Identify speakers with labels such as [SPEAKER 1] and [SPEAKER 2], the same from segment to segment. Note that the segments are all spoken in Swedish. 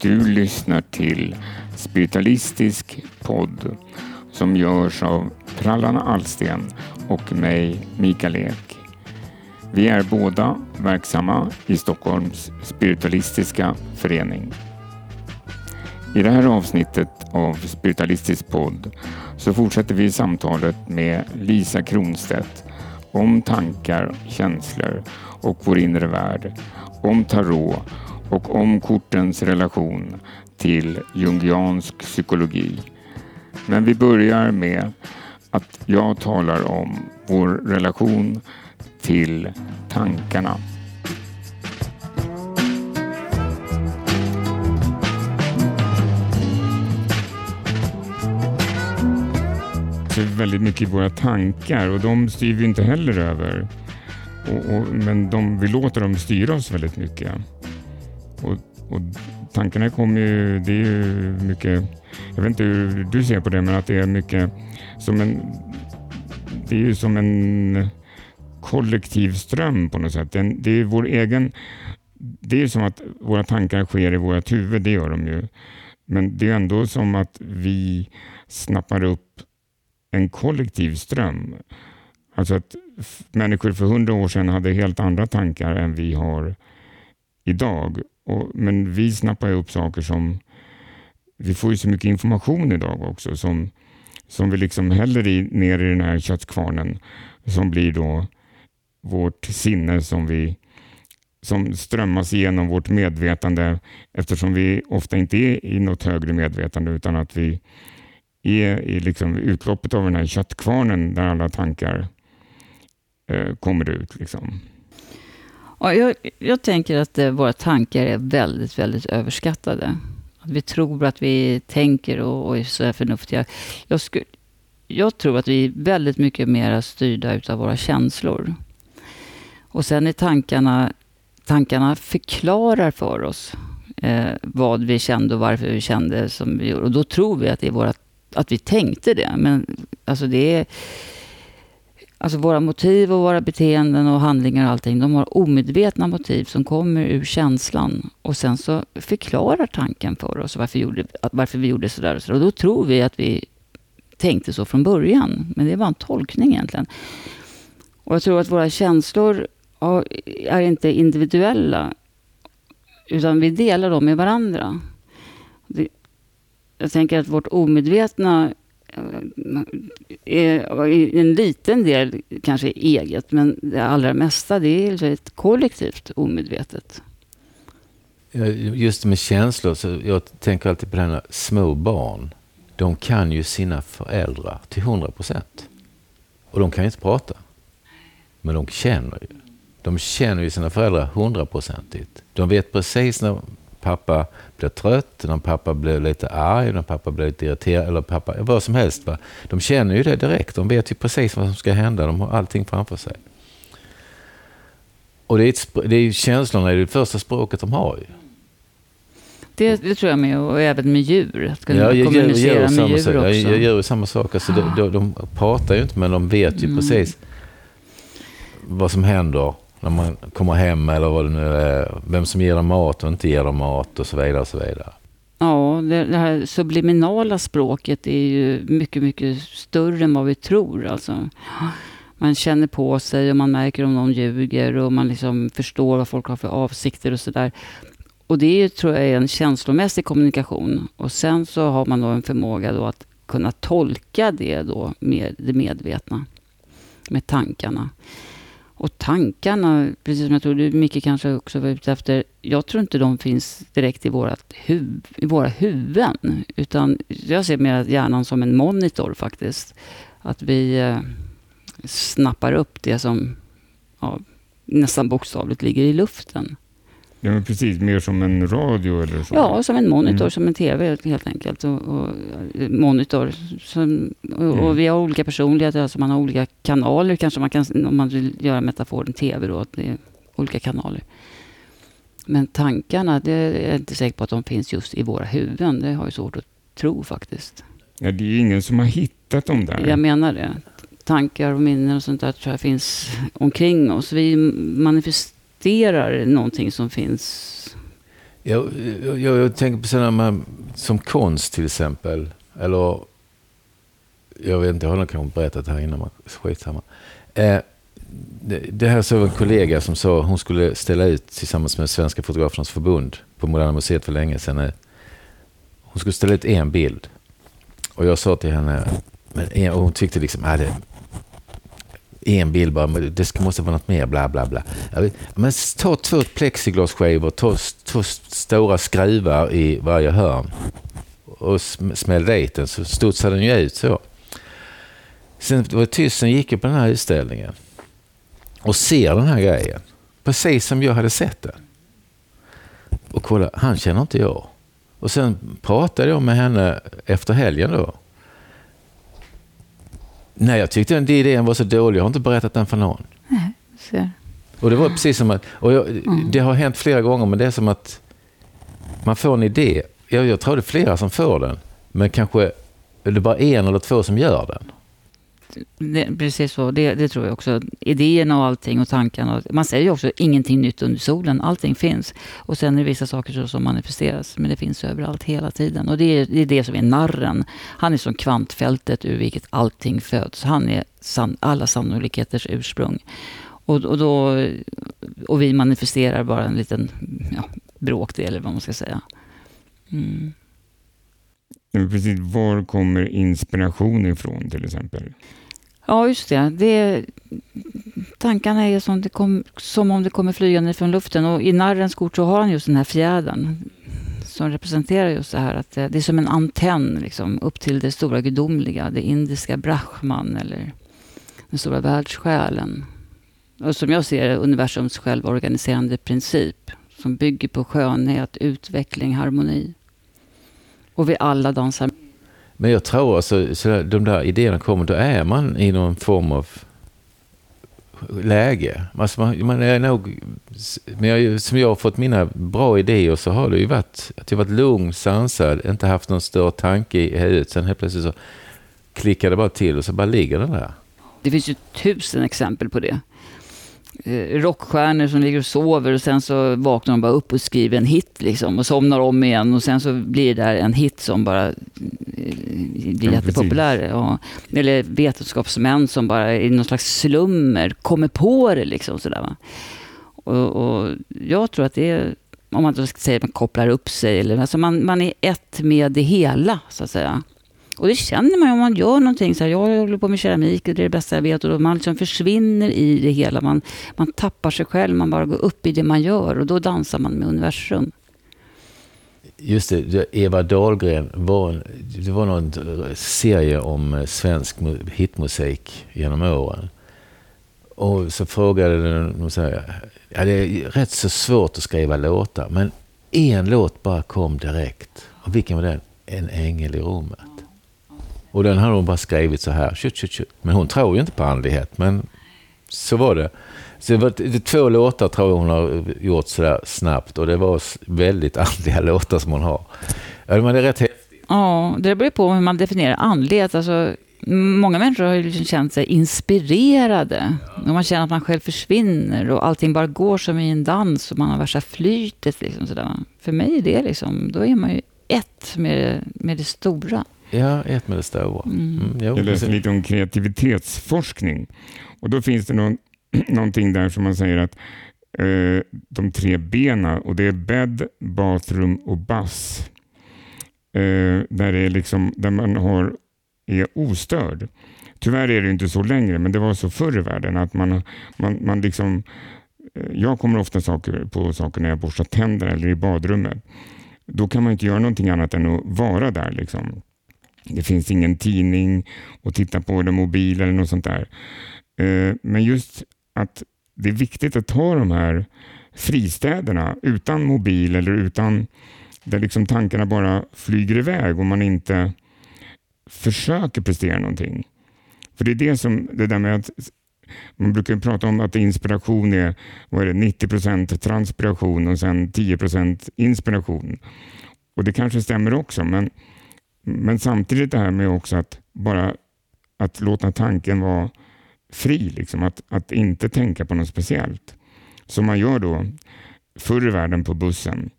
[SPEAKER 1] Du lyssnar till Spiritualistisk podd som görs av Prallarna Allsten och mig, Mikael Ek. Vi är båda verksamma i Stockholms spiritualistiska förening. I det här avsnittet av Spiritualistisk podd så fortsätter vi samtalet med Lisa Kronstedt om tankar, känslor och vår inre värld, om tarot och om kortens relation till jungiansk psykologi. Men vi börjar med att jag talar om vår relation till tankarna. Det är väldigt mycket i våra tankar och de styr vi inte heller över. Och, och, men de, vi låter dem styra oss väldigt mycket. Och, och tankarna kommer ju, det är ju mycket, jag vet inte hur du ser på det, men att det är mycket som en, det är ju som en kollektiv ström på något sätt. Det är vår egen, det är som att våra tankar sker i vårt huvud, det gör de ju. Men det är ändå som att vi snappar upp en kollektiv ström. Alltså att människor för hundra år sedan hade helt andra tankar än vi har idag. Och, men vi snappar upp saker som... Vi får ju så mycket information idag också som, som vi liksom häller i, ner i den här köttkvarnen som blir då vårt sinne som vi som strömmas igenom vårt medvetande eftersom vi ofta inte är i något högre medvetande utan att vi är i liksom utloppet av den här köttkvarnen där alla tankar eh, kommer ut. Liksom.
[SPEAKER 2] Ja, jag, jag tänker att eh, våra tankar är väldigt, väldigt överskattade. Att vi tror att vi tänker och, och är så förnuftiga. Jag, skulle, jag tror att vi är väldigt mycket mer styrda utav våra känslor. Och sen är tankarna, tankarna förklarar för oss eh, vad vi kände och varför vi kände som vi gjorde. Och då tror vi att, det är våra, att vi tänkte det. Men alltså det är Alltså våra motiv och våra beteenden och handlingar och allting, de har omedvetna motiv som kommer ur känslan. Och sen så förklarar tanken för oss varför, gjorde, varför vi gjorde sådär och sådär. Och då tror vi att vi tänkte så från början. Men det var en tolkning egentligen. Och jag tror att våra känslor är inte individuella. Utan vi delar dem med varandra. Jag tänker att vårt omedvetna Eh, eh, en liten del kanske eget, men det allra mesta det är liksom ett kollektivt omedvetet.
[SPEAKER 3] Just med känslor, så jag tänker alltid på det här små barn. De kan ju sina föräldrar till hundra procent. Och de kan ju inte prata. Men de känner ju. De känner ju sina föräldrar hundraprocentigt. De vet precis när pappa blir trött, när pappa blir lite arg, när pappa blir lite irriterad eller pappa, vad som helst. Va? De känner ju det direkt. De vet ju precis vad som ska hända. De har allting framför sig. Och det är, ett, det är känslorna är det första språket de har ju.
[SPEAKER 2] Det, det, tror jag med, och även med djur. Att kunna ja, jag, kommunicera jag, med djur
[SPEAKER 3] sak. också. Jag, jag gör samma sak. Alltså, de, de, de, pratar ju inte, men de vet ju mm. precis vad som händer när man kommer hem eller vad det nu är. Vem som ger dem mat och inte ger dem mat och så vidare. Och så vidare.
[SPEAKER 2] Ja, det, det här subliminala språket är ju mycket, mycket större än vad vi tror. Alltså. Man känner på sig och man märker om någon ljuger och man liksom förstår vad folk har för avsikter och sådär. Och det är, tror jag är en känslomässig kommunikation. Och sen så har man då en förmåga då att kunna tolka det då med det medvetna. Med tankarna. Och tankarna, precis som jag tror du Micke kanske också var ute efter. Jag tror inte de finns direkt i, vårat huv, i våra huvuden. Utan jag ser mer hjärnan som en monitor faktiskt. Att vi eh, snappar upp det som ja, nästan bokstavligt ligger i luften.
[SPEAKER 1] Ja, men precis. Mer som en radio eller så?
[SPEAKER 2] Ja, som en monitor, mm. som en TV helt enkelt. Och, och monitor. Som, och, mm. och, vi har olika personligheter, alltså man har olika kanaler kanske man kan, om man vill göra metaforen TV då, att det är olika kanaler. Men tankarna, det är jag inte säker på att de finns just i våra huvuden. Det har jag svårt att tro faktiskt.
[SPEAKER 1] Ja, det är ingen som har hittat dem där.
[SPEAKER 2] Jag menar det. Tankar och minnen och sånt där tror jag finns omkring oss. Vi manifesterar någonting som finns
[SPEAKER 3] Jag, jag, jag tänker på sådana man, som konst till exempel. Eller, jag vet inte, jag har nog kanske berättat det här innan, skitsamma. Eh, det, det här såg en kollega som sa hon skulle ställa ut tillsammans med Svenska Fotografernas Förbund på Moderna Museet för länge sedan. Eh, hon skulle ställa ut en bild. Och jag sa till henne, men och hon tyckte liksom, äh, det, en bild bara, det måste vara något mer, bla bla bla. Men ta två plexiglasskivor, ta två stora skruvar i varje hörn och smäll dit den så studsar den ju ut så. Sen var det tyst, sen gick jag på den här utställningen och ser den här grejen. Precis som jag hade sett den. Och kolla, han känner inte jag. Och sen pratade jag med henne efter helgen då. Nej, jag tyckte den idén var så dålig. Jag har inte berättat den för någon.
[SPEAKER 2] Nej.
[SPEAKER 3] Och det var precis som att, och jag, mm. det har hänt flera gånger, men det är som att man får en idé. Jag, jag tror det är flera som får den, men kanske är det bara en eller två som gör den.
[SPEAKER 2] Det, precis så, det, det, tror jag också. Idéerna och allting och tankarna. Man säger ju också ingenting nytt under solen. Allting finns. Och sen är det vissa saker som manifesteras. Men det finns överallt hela tiden. Och det är det, är det som är narren. Han är som kvantfältet ur vilket allting föds. Han är san, alla sannolikheters ursprung. Och, och, då, och vi manifesterar bara en liten ja, bråkdel, eller vad man ska säga. Mm.
[SPEAKER 1] Precis, var kommer inspiration ifrån till exempel?
[SPEAKER 2] Ja, just det. det tankarna är som, det kom, som om det kommer flygande från luften. Och I narrens kort så har han just den här fjädern som representerar just det här att eh, det är som en antenn liksom, upp till det stora gudomliga, det indiska brahman eller den stora världssjälen. Och som jag ser det, universums självorganiserande princip som bygger på skönhet, utveckling, harmoni. Och vi alla dansar.
[SPEAKER 3] Men jag tror alltså, så de där idéerna kommer, då är man i någon form av läge. Alltså man, man är nog, men jag, som jag har fått mina bra idéer så har det ju varit att jag varit lugn, sansad, inte haft någon större tanke i huvudet. Sen helt plötsligt så klickar det bara till och så bara ligger den där.
[SPEAKER 2] Det finns ju tusen exempel på det. Eh, rockstjärnor som ligger och sover och sen så vaknar de bara upp och skriver en hit liksom och somnar om igen och sen så blir det där en hit som bara eh, blir ja, jättepopulär. Ja. Eller vetenskapsmän som bara i någon slags slummer kommer på det liksom sådär va. Och, och jag tror att det är, om man då ska säga att man kopplar upp sig, eller, alltså man, man är ett med det hela så att säga. Och det känner man ju om man gör någonting. Så här, jag håller på med keramik och det är det bästa jag vet. Och man liksom försvinner i det hela. Man, man tappar sig själv. Man bara går upp i det man gör. Och då dansar man med universum.
[SPEAKER 3] Just det, Eva Dahlgren var, det var någon serie om svensk hitmusik genom åren. Och så frågade de så här, ja, det är rätt så svårt att skriva låtar, men en låt bara kom direkt. Och vilken var den? En ängel i rummet. Och den hade hon bara skrivit så här. Tjut, tjut, tjut. Men hon tror ju inte på andlighet. Men så var det. Så det var det två låtar tror jag hon har gjort sådär snabbt. Och det var väldigt andliga låtar som hon har. Ja, men det är rätt häftigt.
[SPEAKER 2] Ja, det beror på hur man definierar andlighet. Alltså, många människor har ju liksom känt sig inspirerade. Och man känner att man själv försvinner och allting bara går som i en dans och man har värsta flytet. Liksom, sådär. För mig är det liksom, då är man ju ett med, med det stora.
[SPEAKER 3] Ja, ett med det stora. Mm.
[SPEAKER 1] Mm, jag läste lite om kreativitetsforskning och då finns det någon, någonting där som man säger att eh, de tre benen och det är bed, bathroom och buzz. Eh, där, är liksom, där man har, är ostörd. Tyvärr är det inte så längre, men det var så förr i världen att man, man, man liksom eh, jag kommer ofta saker, på saker när jag borstar tänderna eller i badrummet. Då kan man inte göra någonting annat än att vara där. Liksom. Det finns ingen tidning att titta på eller mobil eller något sånt där. Eh, men just att det är viktigt att ta de här fristäderna utan mobil eller utan där liksom tankarna bara flyger iväg och man inte försöker prestera någonting. För det är det som, det där med att man brukar prata om att inspiration är, vad är det 90 procent transpiration och sen 10 procent inspiration. Och det kanske stämmer också, men men samtidigt det här med också att bara att låta tanken vara fri, liksom, att, att inte tänka på något speciellt. Som man gör då förr i världen på bussen.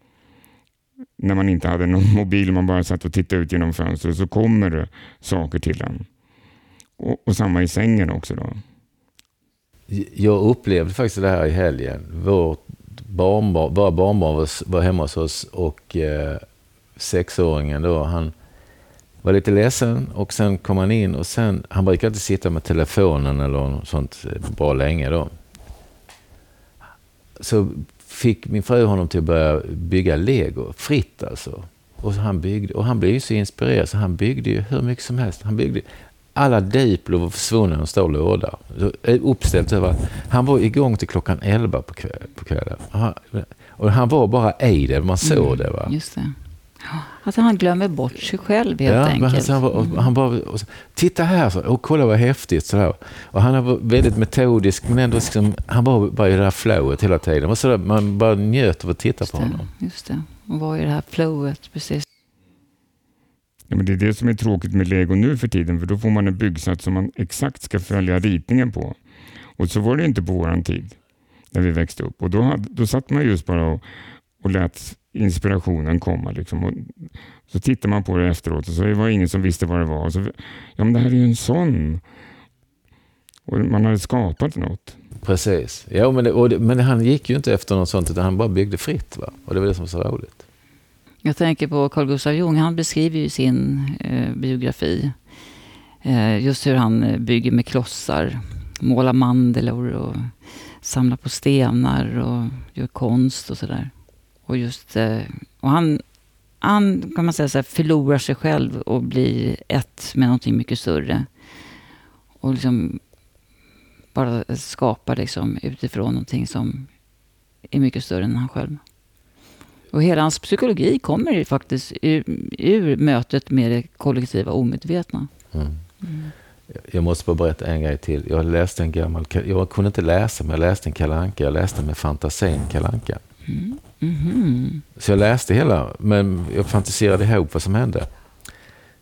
[SPEAKER 1] när man inte hade någon mobil, man bara satt och tittade ut genom fönstret, så kommer det saker till en. Och, och samma i sängen också då.
[SPEAKER 3] Jag upplevde faktiskt det här i helgen. Vårt barnbarn, våra barnbarn var, var hemma hos oss och eh, sexåringen då, han var lite ledsen och sen kom han in och sen, han brukar inte sitta med telefonen eller något sånt bra länge då. Så fick min fru honom till att börja bygga lego, fritt alltså. Och han, byggde, och han blev ju så inspirerad så han byggde ju hur mycket som helst. Han byggde, alla Diplo var försvunna i en stor låda. Uppställt överallt. Han var igång till klockan 11 på, kväll, på kvällen. Och han var bara i det, man såg mm, det. Va?
[SPEAKER 2] Just det. Alltså han glömmer bort sig själv helt ja, enkelt. Men
[SPEAKER 3] han, bara, mm. han bara, titta här, så, och kolla vad häftigt. Så Och han var väldigt metodisk, men ändå liksom, han var bara i det här flowet hela tiden. Och så där, man bara njöt av att titta
[SPEAKER 2] just
[SPEAKER 3] på honom.
[SPEAKER 2] Just det, och var i det här flowet, precis.
[SPEAKER 1] Ja, men det är det som är tråkigt med lego nu för tiden, för då får man en byggsats som man exakt ska följa ritningen på. Och så var det inte på vår tid, när vi växte upp. Och då, hade, då satt man just bara och, och lät inspirationen komma. Liksom. Och så tittar man på det efteråt och så var det ingen som visste vad det var. Och så, ja, men det här är ju en sån. Och man hade skapat något.
[SPEAKER 3] Precis. Ja, men, det, det, men han gick ju inte efter något sånt, utan han bara byggde fritt. Va? Och det var det som var så roligt.
[SPEAKER 2] Jag tänker på Carl Gustav Jung. Han beskriver ju sin eh, biografi. Eh, just hur han eh, bygger med klossar. Målar mandalor och samlar på stenar och gör konst och sådär. Och, just, eh, och han, han kan man säga så här, förlorar sig själv och blir ett med någonting mycket större. Och liksom bara skapar liksom utifrån någonting som är mycket större än han själv. Och hela hans psykologi kommer faktiskt ur, ur mötet med det kollektiva omedvetna. Mm.
[SPEAKER 3] Mm. Jag måste bara berätta en grej till. Jag läste en gammal... Jag kunde inte läsa, men jag läste en kalanka. Jag läste med fantasin kalanka. Mm. Mm-hmm. Så jag läste hela, men jag fantiserade ihop vad som hände.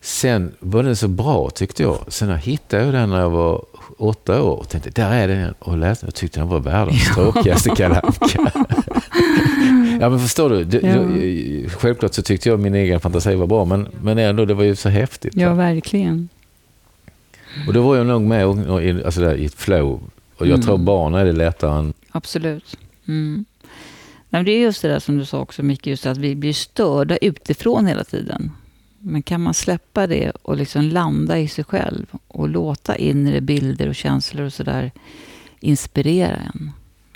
[SPEAKER 3] Sen var den så bra tyckte jag. Sen hittade jag den när jag var åtta år och tänkte, där är den. Och läste och tyckte den var världens tråkigaste kalanka. ja men förstår du, det, ja. självklart så tyckte jag min egen fantasi var bra, men, men ändå, det var ju så häftigt.
[SPEAKER 2] Ja, verkligen.
[SPEAKER 3] Och då var jag nog med och, och, alltså där, i ett flow. Och jag mm. tror barn är det lättare än...
[SPEAKER 2] Absolut. Mm. Nej, det är just det där som du sa också Micke, just att vi blir störda utifrån hela tiden. Men kan man släppa det och liksom landa i sig själv och låta inre bilder och känslor och sådär inspirera en.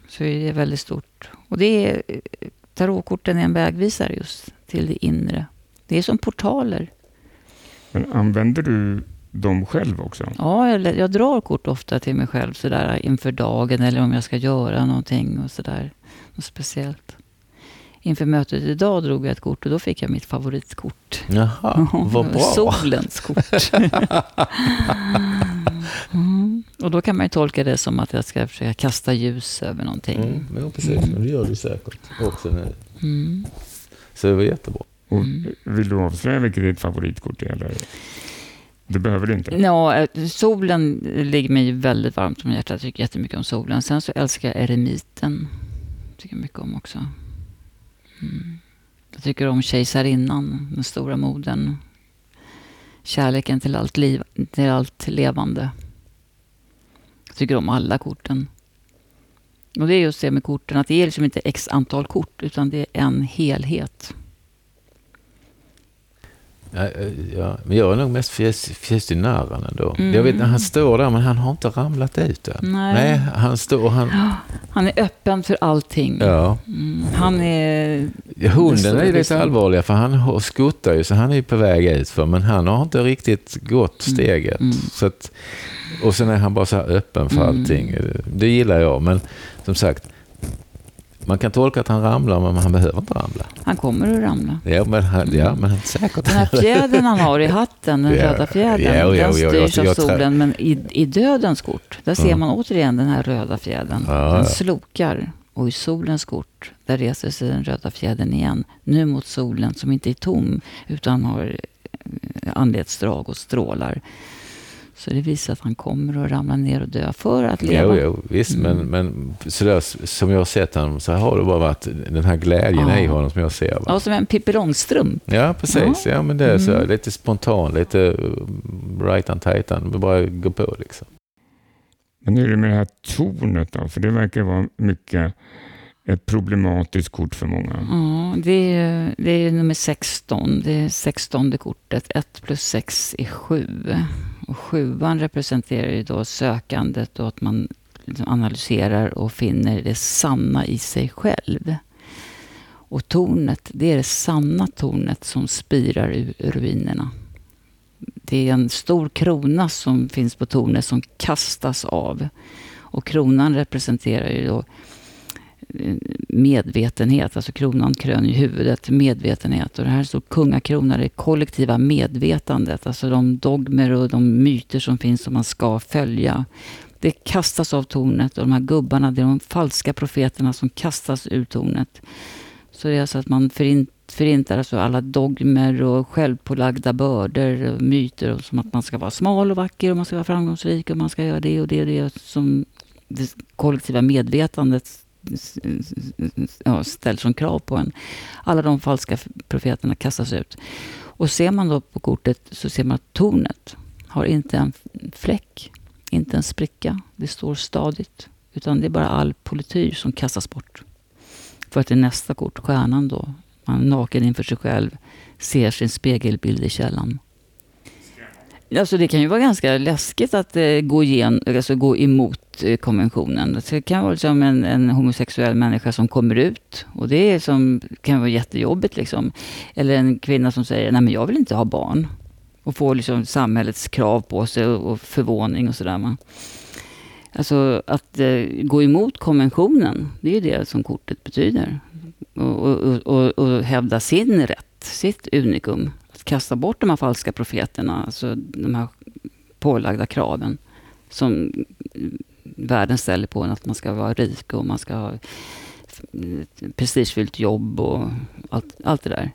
[SPEAKER 2] Så är det väldigt stort. Och det är, tarotkorten är en vägvisare just till det inre. Det är som portaler.
[SPEAKER 1] Men använder du dem själv också?
[SPEAKER 2] Ja, jag, jag drar kort ofta till mig själv sådär inför dagen eller om jag ska göra någonting och sådär något speciellt. Inför mötet idag drog jag ett kort och då fick jag mitt favoritkort.
[SPEAKER 3] Jaha, vad bra.
[SPEAKER 2] Solens kort. mm. Och då kan man ju tolka det som att jag ska försöka kasta ljus över någonting.
[SPEAKER 3] Mm, ja, precis. Mm. Det gör du säkert också nu. Mm. Så det var jättebra.
[SPEAKER 1] Och mm. vill du avslöja vilket ditt favoritkort är? Eller? Det behöver du inte.
[SPEAKER 2] Ja, eh, solen ligger mig väldigt varmt om hjärtat. Jag tycker jättemycket om solen. Sen så älskar jag eremiten tycker jag mycket om också. Mm. Jag tycker om kejsarinnan, den stora moden. Kärleken till allt, liv, till allt levande. Jag tycker om alla korten. Och det är just det med korten, att det är liksom inte x antal kort, utan det är en helhet.
[SPEAKER 3] Ja, ja, men jag är nog mest narren ändå. Mm. Jag vet han står där, men han har inte ramlat ut än. Nej. Nej han står han...
[SPEAKER 2] Han är öppen för allting.
[SPEAKER 3] Ja.
[SPEAKER 2] Mm. Han är...
[SPEAKER 3] Hunden är lite allvarlig, för han skuttar ju, så han är på väg ut för, men han har inte riktigt gått mm. steget. Mm. Så att, och sen är han bara så här öppen för mm. allting. Det gillar jag, men som sagt, man kan tolka att han ramlar, men han behöver inte ramla.
[SPEAKER 2] Han kommer att ramla.
[SPEAKER 3] Ja, men, han, ja, men säkert.
[SPEAKER 2] Den här fjädern han har i hatten, den röda fjädern, ja, ja, den styrs av solen. Men i, i dödens kort, där ser man återigen den här röda fjädern. Den slokar. Och i solens kort, där reser sig den röda fjädern igen. Nu mot solen som inte är tom, utan har eh, anletsdrag och strålar. Så det visar att han kommer att ramla ner och dö för att leva.
[SPEAKER 3] Jo, jo visst, mm. men, men sådär, som jag har sett honom så har det bara varit den här glädjen ja. i honom som jag ser. Va?
[SPEAKER 2] Ja, som en Pippi Långstrump.
[SPEAKER 3] Ja, precis. Ja. ja, men det är så. Mm. Lite spontan, lite uh, right-an, tight-an. Bara gå på liksom.
[SPEAKER 1] Men hur är det med det här tornet då? För det verkar vara mycket ett problematiskt kort för många.
[SPEAKER 2] Ja, det är, det är nummer 16. Det är 16 kortet. 1 plus 6 är 7. Och sjuan representerar ju då sökandet och att man liksom analyserar och finner det sanna i sig själv. Och tornet, det är det sanna tornet som spirar ur ruinerna. Det är en stor krona som finns på tornet som kastas av. Och kronan representerar ju då medvetenhet, alltså kronan krön i huvudet, medvetenhet. Och det här står kungakrona, det kollektiva medvetandet, alltså de dogmer och de myter som finns som man ska följa. Det kastas av tornet och de här gubbarna, det är de falska profeterna som kastas ur tornet. Så det är alltså att man förintar alltså alla dogmer och självpålagda bördor och myter. Som att man ska vara smal och vacker och man ska vara framgångsrik och man ska göra det och det och det som det kollektiva medvetandet ja, ställs som krav på en. Alla de falska profeterna kastas ut. Och ser man då på kortet så ser man att tornet har inte en fläck, inte en spricka. Det står stadigt. Utan det är bara all polityr som kastas bort. För att i nästa kort, stjärnan då, man naken inför sig själv, ser sin spegelbild i källan. Alltså det kan ju vara ganska läskigt att eh, gå, igen, alltså gå emot eh, konventionen. Det kan vara liksom en, en, homosexuell människa som kommer ut och det är som, kan vara jättejobbigt. Liksom. Eller en kvinna som säger, nej men jag vill inte ha barn. Och får liksom samhällets krav på sig och, och förvåning och sådär. Alltså att eh, gå emot konventionen, det är ju det som kortet betyder. Och, och, och, och hävda sin rätt, sitt unikum kasta bort de här falska profeterna, alltså de här pålagda kraven som världen ställer på en att man ska vara rik och man ska ha ett prestigefyllt jobb och allt, allt det där.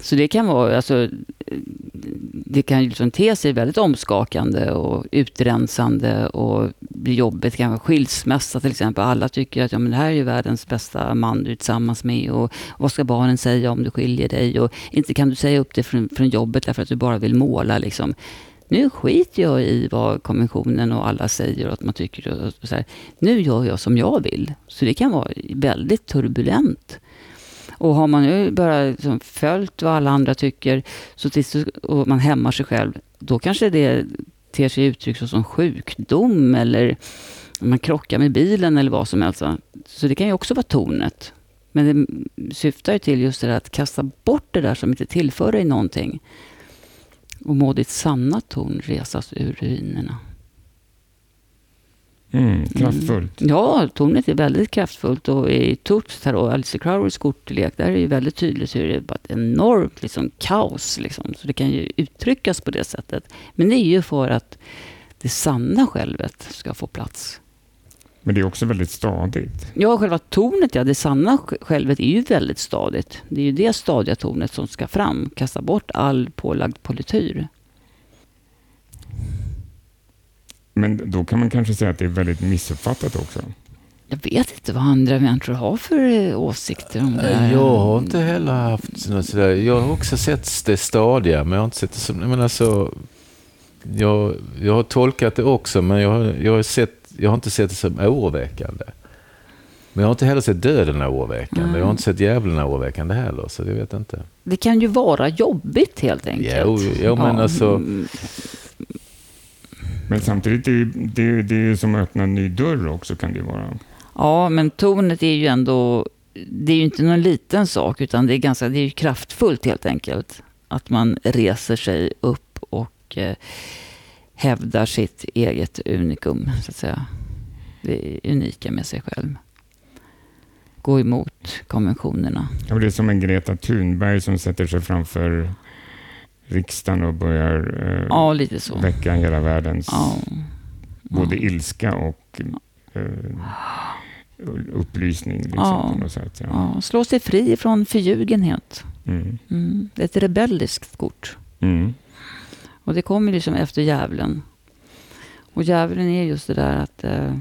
[SPEAKER 2] Så det kan vara, alltså, det kan ju liksom te sig väldigt omskakande och utrensande och bli jobbigt. Det kan vara skilsmässa till exempel. Alla tycker att ja, men det här är ju världens bästa man du är tillsammans med och vad ska barnen säga om du skiljer dig? Och inte kan du säga upp dig från, från jobbet därför att du bara vill måla liksom. Nu skiter jag i vad kommissionen och alla säger och att man tycker och så här. Nu gör jag som jag vill. Så det kan vara väldigt turbulent. Och har man nu bara liksom följt vad alla andra tycker så tills, och man hämmar sig själv, då kanske det ter sig uttryck som sjukdom eller man krockar med bilen eller vad som helst. Så det kan ju också vara tornet. Men det syftar ju till just det där att kasta bort det där som inte tillför dig någonting. Och må ditt sanna torn resas ur ruinerna.
[SPEAKER 1] Mm, kraftfullt.
[SPEAKER 2] Mm. Ja, tornet är väldigt kraftfullt och i Tuts tarot, Alice Crowleys kortlek, där är det ju väldigt tydligt hur det är bara ett enormt liksom, kaos. Liksom. Så det kan ju uttryckas på det sättet. Men det är ju för att det sanna självet ska få plats.
[SPEAKER 1] Men det är också väldigt stadigt.
[SPEAKER 2] Ja, själva tornet, ja, det sanna självet är ju väldigt stadigt. Det är ju det stadiga tornet som ska fram, kasta bort all pålagd polityr.
[SPEAKER 1] Men då kan man kanske säga att det är väldigt missuppfattat också.
[SPEAKER 2] Jag vet inte vad andra människor har för eh, åsikter om det här.
[SPEAKER 3] Jag har inte heller haft något sådär. Jag har också sett det stadiga, men jag har inte sett det som... Men alltså, jag, jag har tolkat det också, men jag, jag, har sett, jag har inte sett det som oroväckande. Men jag har inte heller sett döden oroväckande. Mm. Jag har inte sett djävulen oroväckande heller, så jag vet inte.
[SPEAKER 2] Det kan ju vara jobbigt helt enkelt.
[SPEAKER 3] Jo, jo men ja. alltså...
[SPEAKER 1] Men samtidigt, det, det, det är som att öppna en ny dörr också kan det vara.
[SPEAKER 2] Ja, men tornet är ju ändå, det är ju inte någon liten sak, utan det är ganska, det är kraftfullt helt enkelt. Att man reser sig upp och eh, hävdar sitt eget unikum, så att säga. Det unika med sig själv. Gå emot konventionerna.
[SPEAKER 1] Ja, det är som en Greta Thunberg som sätter sig framför riksdagen och börjar eh,
[SPEAKER 2] ja, lite så.
[SPEAKER 1] väcka hela världens ja. både ilska och eh, upplysning. Liksom, ja. sätt,
[SPEAKER 2] ja. Ja, slå sig fri från förljugenhet. Mm. Mm. Det är ett rebelliskt kort. Mm. Och det kommer liksom efter djävulen. Och djävulen är just det där att eh,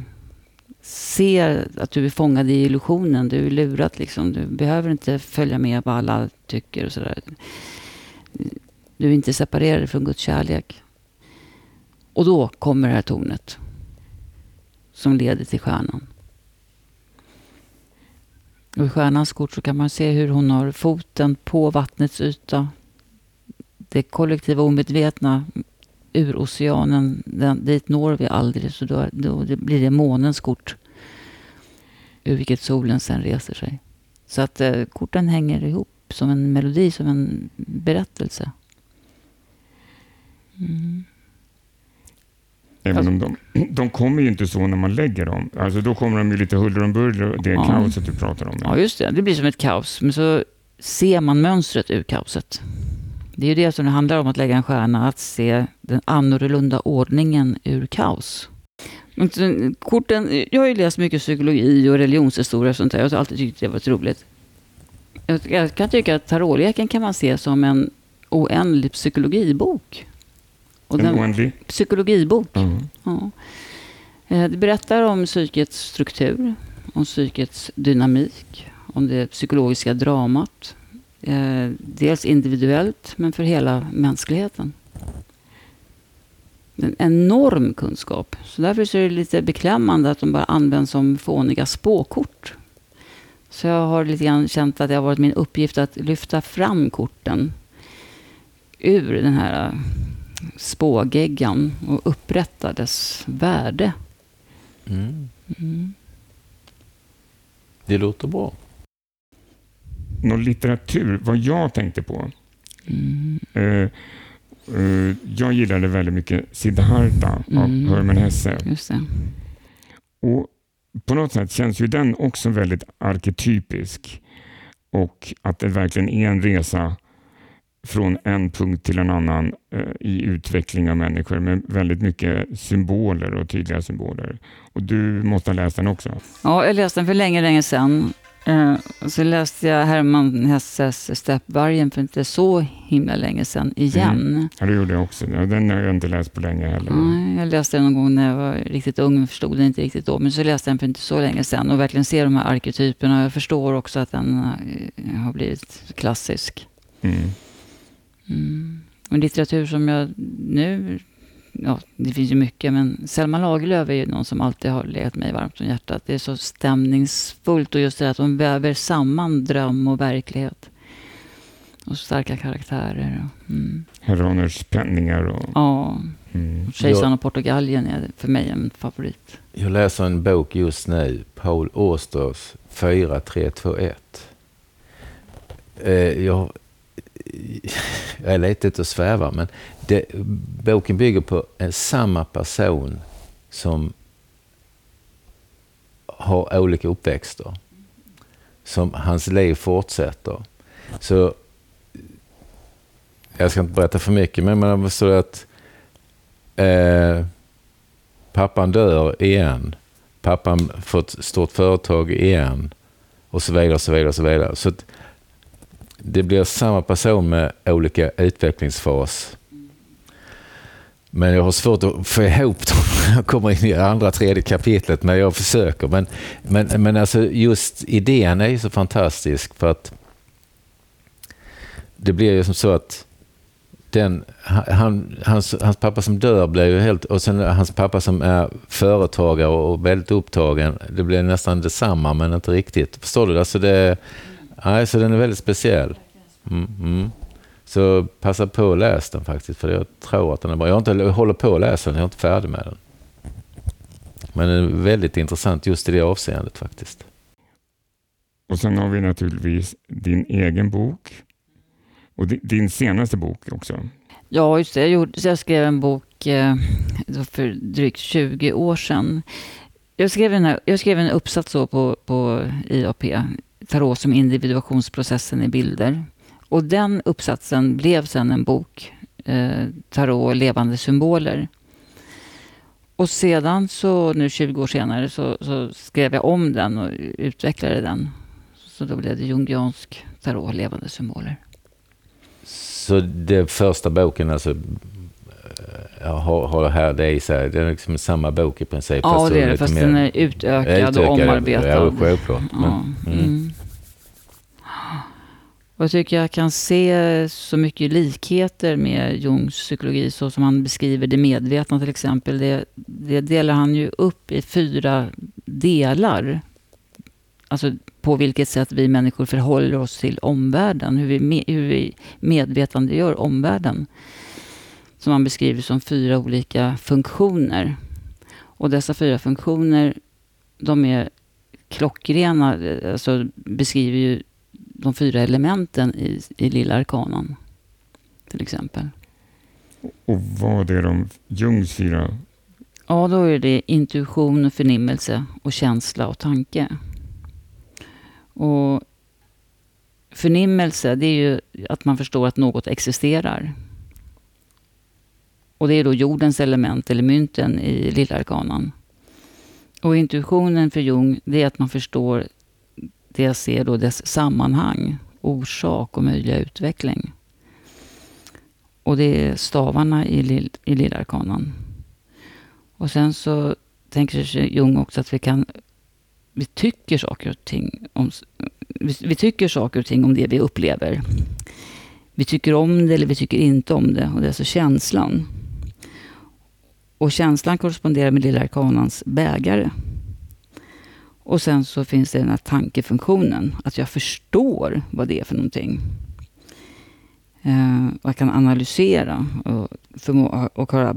[SPEAKER 2] se att du är fångad i illusionen. Du är lurad liksom. Du behöver inte följa med vad alla tycker och sådär. Du är inte separerad från Guds kärlek. Och då kommer det här tornet. Som leder till stjärnan. Och I stjärnans kort så kan man se hur hon har foten på vattnets yta. Det kollektiva omedvetna ur oceanen, den, dit når vi aldrig. Så då, då det blir det månens kort. Ur vilket solen sen reser sig. Så att eh, korten hänger ihop som en melodi, som en berättelse. Mm.
[SPEAKER 1] Även
[SPEAKER 2] Alltså-
[SPEAKER 1] om de, de kommer ju inte så när man lägger dem. Alltså då kommer de ju lite huller om buller, det
[SPEAKER 2] Ja.
[SPEAKER 1] kaoset du pratar om.
[SPEAKER 2] Ja, just det. Det blir som ett kaos. Men så ser man mönstret ur kaoset. Det är ju det som det handlar om att lägga en stjärna, att se den annorlunda ordningen ur kaos. Men Korten, jag har ju läst mycket psykologi och religionshistoria och sånt där. Jag har alltid tyckt det varit roligt. Jag, jag kan tycka att tarotleken kan man se som en oändlig psykologibok. Och
[SPEAKER 1] En
[SPEAKER 2] den,
[SPEAKER 1] oändlig...
[SPEAKER 2] psykologibok.
[SPEAKER 1] Ja.
[SPEAKER 2] Ja. Eh, Det berättar om psykets struktur, om psykets dynamik, om det psykologiska dramat. Eh, Dels individuellt, men för hela mänskligheten. En enorm kunskap. Så därför så är det lite beklämmande att de bara används som fåniga spåkort. Så jag har lite grann känt att det har varit min uppgift att lyfta fram korten ur den här spågeggan och upprätta dess värde.
[SPEAKER 3] Mm.
[SPEAKER 2] Mm.
[SPEAKER 3] Det låter bra.
[SPEAKER 1] Någon litteratur, vad jag tänkte på.
[SPEAKER 2] Mm.
[SPEAKER 1] Eh, eh, jag gillade väldigt mycket Siddhartha av
[SPEAKER 2] Mm.
[SPEAKER 1] Hermann Hesse.
[SPEAKER 2] Just det.
[SPEAKER 1] Och på något sätt känns ju den också väldigt arketypisk. Och att det verkligen är en resa från en punkt till en annan eh, i utveckling av människor med väldigt mycket symboler och tydliga symboler. Och du måste ha läst den också.
[SPEAKER 2] Ja, jag läste den för länge, länge sedan. Eh, så läste jag Hermann Hesses Steppvargen för inte så himla länge sedan igen.
[SPEAKER 1] Ja, det gjorde jag också. Den har jag inte läst på länge heller.
[SPEAKER 2] Nej, jag läste den någon gång när jag var riktigt ung, men förstod den inte riktigt då. Men så läste jag den för inte så länge sedan och verkligen ser de här arketyperna. Jag förstår också att den eh, har blivit klassisk.
[SPEAKER 1] Mm.
[SPEAKER 2] Mm. Och litteratur som jag nu... Ja, det finns ju mycket, men Selma Lagerlöf är ju någon som alltid har legat mig varmt om hjärtat. Det är så stämningsfullt och just det att de väver samman dröm och verklighet. Och starka karaktärer. Och, mm.
[SPEAKER 1] Herr Roners penningar och...
[SPEAKER 2] Ja,
[SPEAKER 1] Mm.
[SPEAKER 2] Kejsaren och Portugalien är för mig en favorit.
[SPEAKER 3] Jag läser en bok just nu, Paul Austers 4321. Eh, jag, jag är lite ute och svävar, men det, boken bygger på samma person som har olika uppväxter. Som hans liv fortsätter. Så jag ska inte berätta för mycket, men man förstår att eh, pappan dör igen. Pappan får ett stort företag igen. Och så vidare, och så vidare, och så vidare. Så att det blir samma person med olika utvecklingsfas. Men jag har svårt att få ihop dem när jag kommer in i andra, tredje kapitlet, men jag försöker. Men, men, men alltså just idén är ju så fantastisk för att det blir ju som så att den, han, hans, hans pappa som dör blir ju helt... Och sen hans pappa som är företagare och väldigt upptagen. Det blir nästan detsamma, men inte riktigt. Förstår du? Alltså det, nej, så den är väldigt speciell. Mm, mm. Så passa på att läsa den faktiskt, för jag tror att den är bra. Jag, har inte, jag håller på att läsa den, jag är inte färdig med den. Men den är väldigt intressant just i det avseendet faktiskt.
[SPEAKER 1] Och sen har vi naturligtvis din egen bok. Och di- din senaste bok också.
[SPEAKER 2] Ja, just det. Jag, gjorde, så jag skrev en bok eh, för drygt 20 år sedan. Jag skrev en, jag skrev en uppsats så på, på IAP, Tarot som individuationsprocessen i bilder. Och den uppsatsen blev sen en bok, eh, Tarot levande symboler. Och sedan så, nu 20 år senare, så, så skrev jag om den och utvecklade den. Så då blev det jungiansk tarot levande symboler.
[SPEAKER 3] Så den första boken, alltså har, har här det i sig. Det är liksom samma bok i princip.
[SPEAKER 2] Ja,
[SPEAKER 3] fast
[SPEAKER 2] det är det. Fast
[SPEAKER 3] mer
[SPEAKER 2] den är utökad, och omarbetad.
[SPEAKER 3] Ja, självklart.
[SPEAKER 2] Ja,
[SPEAKER 3] Men, mm.
[SPEAKER 2] mm. Och jag tycker jag kan se så mycket likheter med Jungs psykologi, så som han beskriver det medvetna till exempel. Det, det delar han ju upp i fyra delar. Alltså på vilket sätt vi människor förhåller oss till omvärlden. Hur vi, hur vi medvetandegör omvärlden. Som han beskriver som fyra olika funktioner. Och dessa fyra funktioner, de är klockrena, alltså beskriver ju de fyra elementen i, i Lilla Arkanan. Till exempel.
[SPEAKER 1] Och vad är de Jungs fyra?
[SPEAKER 2] Ja, då är det intuition, förnimmelse och känsla och tanke. Och förnimmelse, det är ju att man förstår att något existerar. Och det är då jordens element, eller mynten, i Lilla Arkanan. Och intuitionen för Jung, det är att man förstår det jag ser då dess sammanhang, orsak och möjliga utveckling. Och det är stavarna i, lill, i Lillarkanan. Och sen så tänker sig Jung också att vi kan vi tycker saker och ting om, vi, vi, tycker saker och ting om det vi upplever. Vi tycker om det eller vi tycker inte om det. Och det är alltså känslan. Och känslan korresponderar med Lilla Arkanans bägare. Och sen så finns det den här tankefunktionen. Att jag förstår vad det är för någonting. Eh, jag kan analysera och, förmå och ha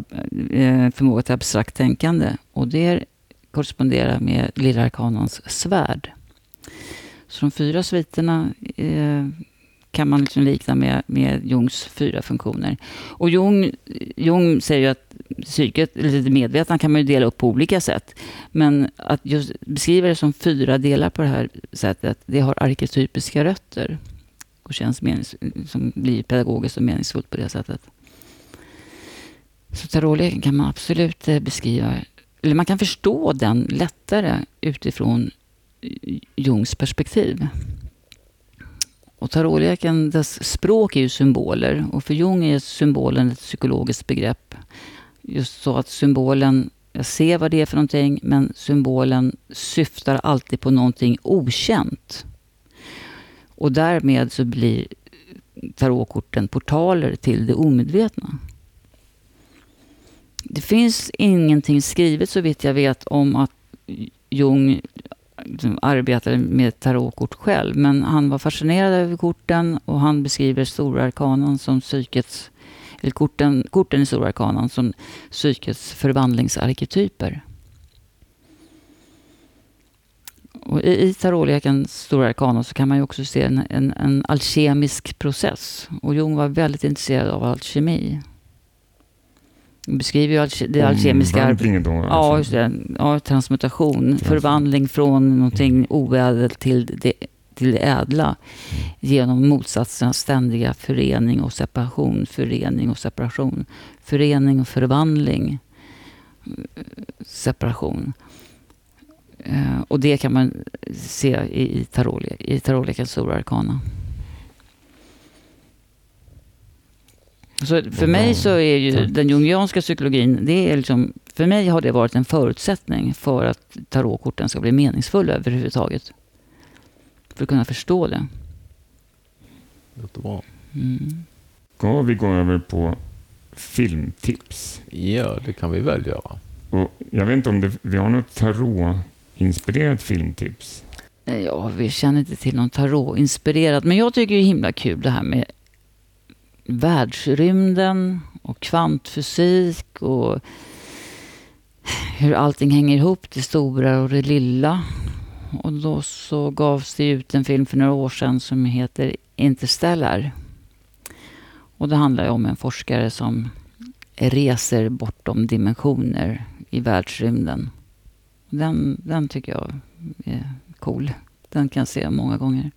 [SPEAKER 2] eh, förmåga till abstrakt tänkande. Och det korresponderar med Lilla Arkanans svärd. Så de fyra sviterna eh, kan man liksom likna med, med Jungs fyra funktioner. Och Jung, Jung säger ju att psyket, eller det medvetna kan man ju dela upp på olika sätt. Men att just beskriva det som fyra delar på det här sättet, det har arketypiska rötter. Och känns menings, som blir pedagogiskt och meningsfullt på det sättet. Så tarotleken kan man absolut eh, beskriva, eller man kan förstå den lättare utifrån Jungs perspektiv. Och tarotleken, dess språk är ju symboler. Och för Jung är symbolen ett psykologiskt begrepp. Just så att symbolen, jag ser vad det är för någonting, men symbolen syftar alltid på någonting okänt. Och därmed så blir tarotkorten portaler till det omedvetna. Det finns ingenting skrivet så vitt jag vet om att Jung Liksom, arbetade med tarotkort själv. Men han var fascinerad över korten och han beskriver storarkanan som psykets, eller korten, korten i stora arkanan som psykets förvandlingsarketyper. Och I, i stora arkanan så kan man ju också se en, en, en alkemisk process. Och Jung var väldigt intresserad av alkemi beskriver ju det alkemiska
[SPEAKER 1] då?
[SPEAKER 2] Alltså. Ja, just det. Ja, transmutation. Förvandling från någonting mm. oädelt till det, till det ädla. Mm. Genom motsatsernas ständiga förening och separation. Förening och separation. Förening och förvandling. Separation. Uh, och det kan man se i, i tarotlekens stora arkana. Så för mig så är ju den jungianska psykologin, det är liksom, för mig har det varit en förutsättning för att tarotkorten ska bli meningsfulla överhuvudtaget. För att kunna förstå det.
[SPEAKER 3] Låter bra.
[SPEAKER 1] Mm. Ska vi gå över på filmtips?
[SPEAKER 3] Ja, det kan vi väl göra.
[SPEAKER 1] Och jag vet inte om det, vi har något tarot-inspirerat filmtips?
[SPEAKER 2] Ja, vi känner inte till någon tarot-inspirerat. Men jag tycker det är himla kul det här med världsrymden och kvantfysik och hur allting hänger ihop, det stora och det lilla. Och då så gavs det ut en film för några år sedan som heter Interstellar. Och det handlar om en forskare som reser bortom dimensioner i världsrymden. Den, den tycker jag är cool. Den kan jag se många gånger.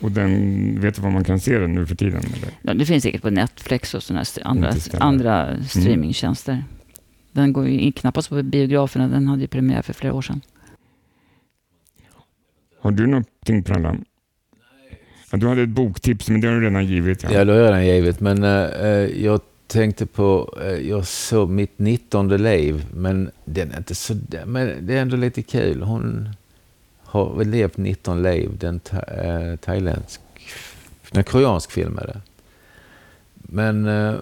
[SPEAKER 1] Och den, vet du var man kan se den nu för tiden? Eller?
[SPEAKER 2] Ja, det finns säkert på Netflix och sådana andra, andra mm. streamingtjänster. Mm. Den går ju knappast på biograferna. Den hade ju premiär för flera år sedan.
[SPEAKER 1] Har du någonting Prallan? Ja, du hade ett boktips, men det har du redan givit.
[SPEAKER 3] Ja, ja det har jag redan givit. Men uh, jag tänkte på, eh, jag såg mitt 19 liv, men den är inte så, men det är ändå lite kul. Hon har levt 19 liv, den tha, eh, thailändsk, den koreansk film är det. Men äh,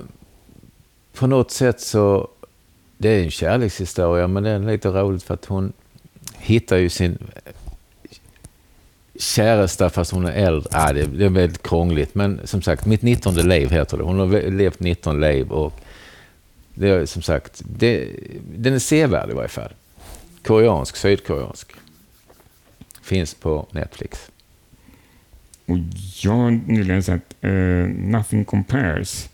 [SPEAKER 3] på något sätt så, det är en kärlekshistoria, men det är lite roligt för att hon hittar ju sin käresta fast hon är äldre. Ah, det, det är väldigt krångligt, men som sagt, mitt 19 liv heter det. Hon har levt 19 liv och det är som sagt, det, den är sevärd i varje fall. Koreansk, sydkoreansk. Finns på Netflix.
[SPEAKER 1] Och jag har nyligen sett uh, Nothing Compares.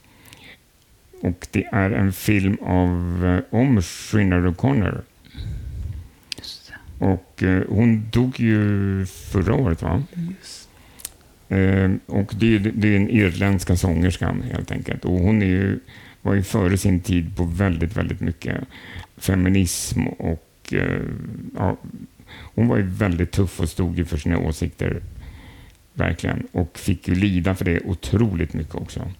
[SPEAKER 1] Och det är en film av, uh, om Shinard O'Connor. Och uh, hon dog ju förra året, va? Mm. och det, det är den irländska sångerskan helt enkelt. Och hon är ju, var ju före sin tid på väldigt, väldigt mycket feminism och ja, hon var ju väldigt tuff och stod ju för sina åsikter verkligen och fick ju lida för det otroligt mycket också.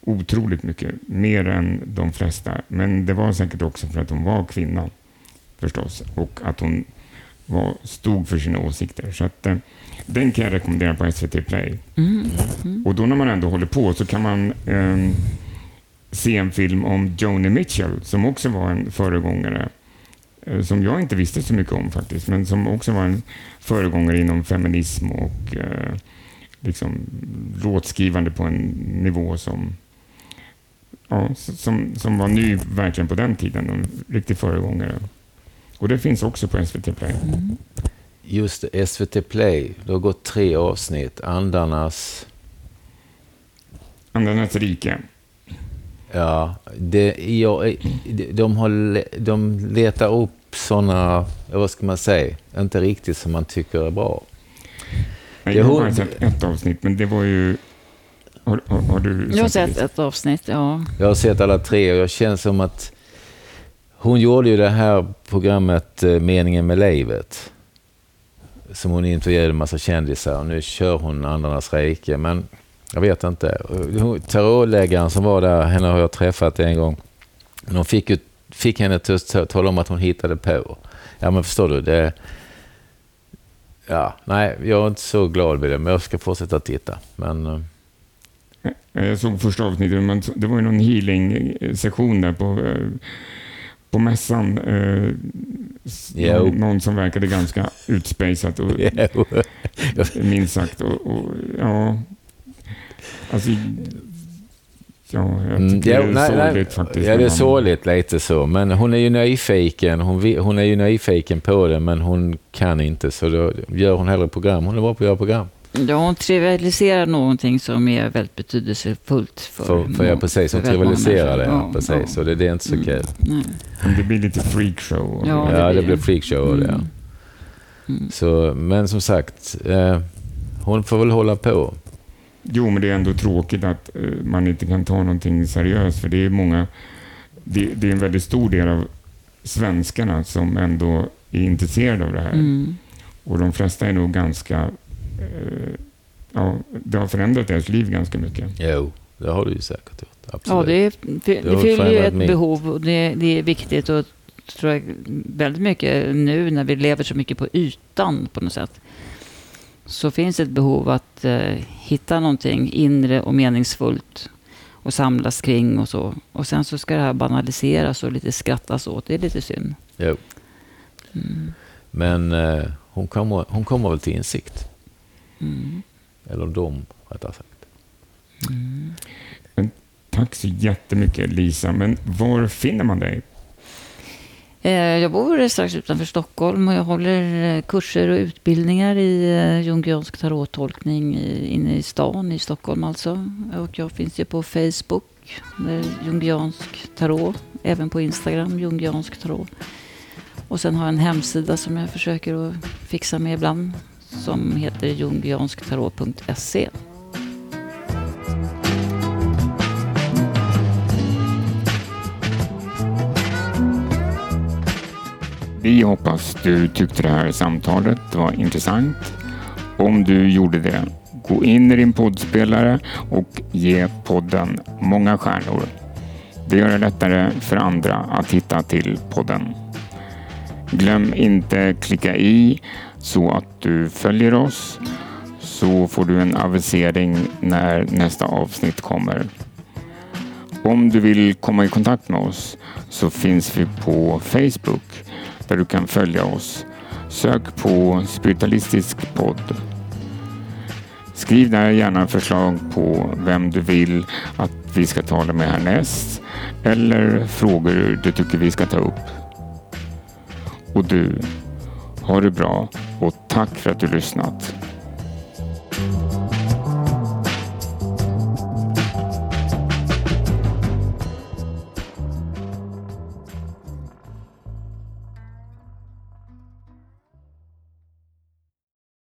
[SPEAKER 1] Otroligt mycket, mer än de flesta. Men det var säkert också för att hon var kvinna förstås och att hon var, stod för sina åsikter. Så att, eh, den kan jag rekommendera på SVT Play. Mm. Mm. Och då när man ändå håller på så kan man eh, se en film om Joni Mitchell som också var en föregångare som jag inte visste så mycket om faktiskt, men som också var en föregångare inom feminism och eh, liksom låtskrivande på en nivå som, ja, som, som var ny verkligen på den tiden. En riktig föregångare. Och det finns också på SVT Play. Mm.
[SPEAKER 3] Just SVT Play. Det har gått tre avsnitt. Andarnas...
[SPEAKER 1] Andarnas rike.
[SPEAKER 3] Ja, det, jag, de, har, de letar upp sådana, vad ska man säga, inte riktigt som man tycker är bra.
[SPEAKER 1] jag har bara sett ett avsnitt, men det var ju... Har, har, har du
[SPEAKER 2] Jag har sett ett avsnitt, ja.
[SPEAKER 3] Jag har sett alla tre och jag känner som att hon gjorde ju det här programmet eh, Meningen med livet. Som hon intervjuade en massa kändisar och nu kör hon Andarnas rike. Men jag vet inte. Tarotläggaren som var där, henne har jag träffat en gång. De fick, ju, fick henne att tala om att hon hittade på. Ja, men förstår du? Det, ja, nej, jag är inte så glad vid det, men jag ska fortsätta titta. Men, eh.
[SPEAKER 1] jag såg första avsnittet, men det var ju någon healing-session där på, eh, på mässan. Eh, någon som verkade ganska utspejsat och minst sagt. Och, och, ja, Alltså, ja, jag mm, tycker mm, ja, det är nej, sorgligt faktiskt.
[SPEAKER 3] Ja, det är sorgligt lite så. Men hon är ju nyfiken. Hon, hon är ju nyfiken på det, men hon kan inte. Så då gör hon hellre program. Hon är bra på att göra program.
[SPEAKER 2] Ja, hon trivialiserar någonting som är väldigt betydelsefullt för
[SPEAKER 3] För, för ja, precis. Hon trivialiserar det, ja, precis. Ja. Så det, det är inte så mm, kul.
[SPEAKER 1] Nej. Det blir lite freakshow.
[SPEAKER 3] Ja, det, ja, det blir freakshow mm. det. Mm. Så, men som sagt, eh, hon får väl hålla på.
[SPEAKER 1] Jo, men det är ändå tråkigt att uh, man inte kan ta någonting seriöst, för det är många... Det, det, är en väldigt stor del av svenskarna som ändå är intresserade av det här. Mm. Och de flesta är nog ganska... Uh, ja, det har förändrat deras liv ganska mycket.
[SPEAKER 3] Jo, det har det ju säkert gjort. Absolut.
[SPEAKER 2] Ja, det, det, det fyller ju ett min. behov och det, det är viktigt och tror jag väldigt mycket nu när vi lever så mycket på ytan på något sätt så finns ett behov att eh, hitta någonting inre och meningsfullt och samlas kring och så. Och sen så ska det här banaliseras och lite skrattas åt. Det är lite synd.
[SPEAKER 3] Jo. Mm. Men eh, hon, kommer, hon kommer väl till insikt. Mm. Eller de, rättare sagt.
[SPEAKER 1] Mm. Tack så jättemycket Lisa. Men var finner man dig?
[SPEAKER 2] Eh, jag bor strax utanför Stockholm och jag håller eh, kurser och utbildningar i eh, jungiansk tarottolkning inne i stan i Stockholm alltså. Och jag finns ju på Facebook, jungiansk tarot, även på Instagram, jungiansk tarot. Och sen har jag en hemsida som jag försöker att fixa med ibland som heter jungiansktarot.se.
[SPEAKER 1] Vi hoppas du tyckte det här samtalet var intressant. Om du gjorde det, Gå in i din poddspelare och ge podden många stjärnor. Det gör det lättare för andra att hitta till podden. Glöm inte klicka i så att du följer oss så får du en avisering när nästa avsnitt kommer. Om du vill komma i kontakt med oss så finns vi på Facebook där du kan följa oss. Sök på Spiritualistisk podd. Skriv där gärna förslag på vem du vill att vi ska tala med härnäst eller frågor du tycker vi ska ta upp. Och du, ha det bra och tack för att du lyssnat.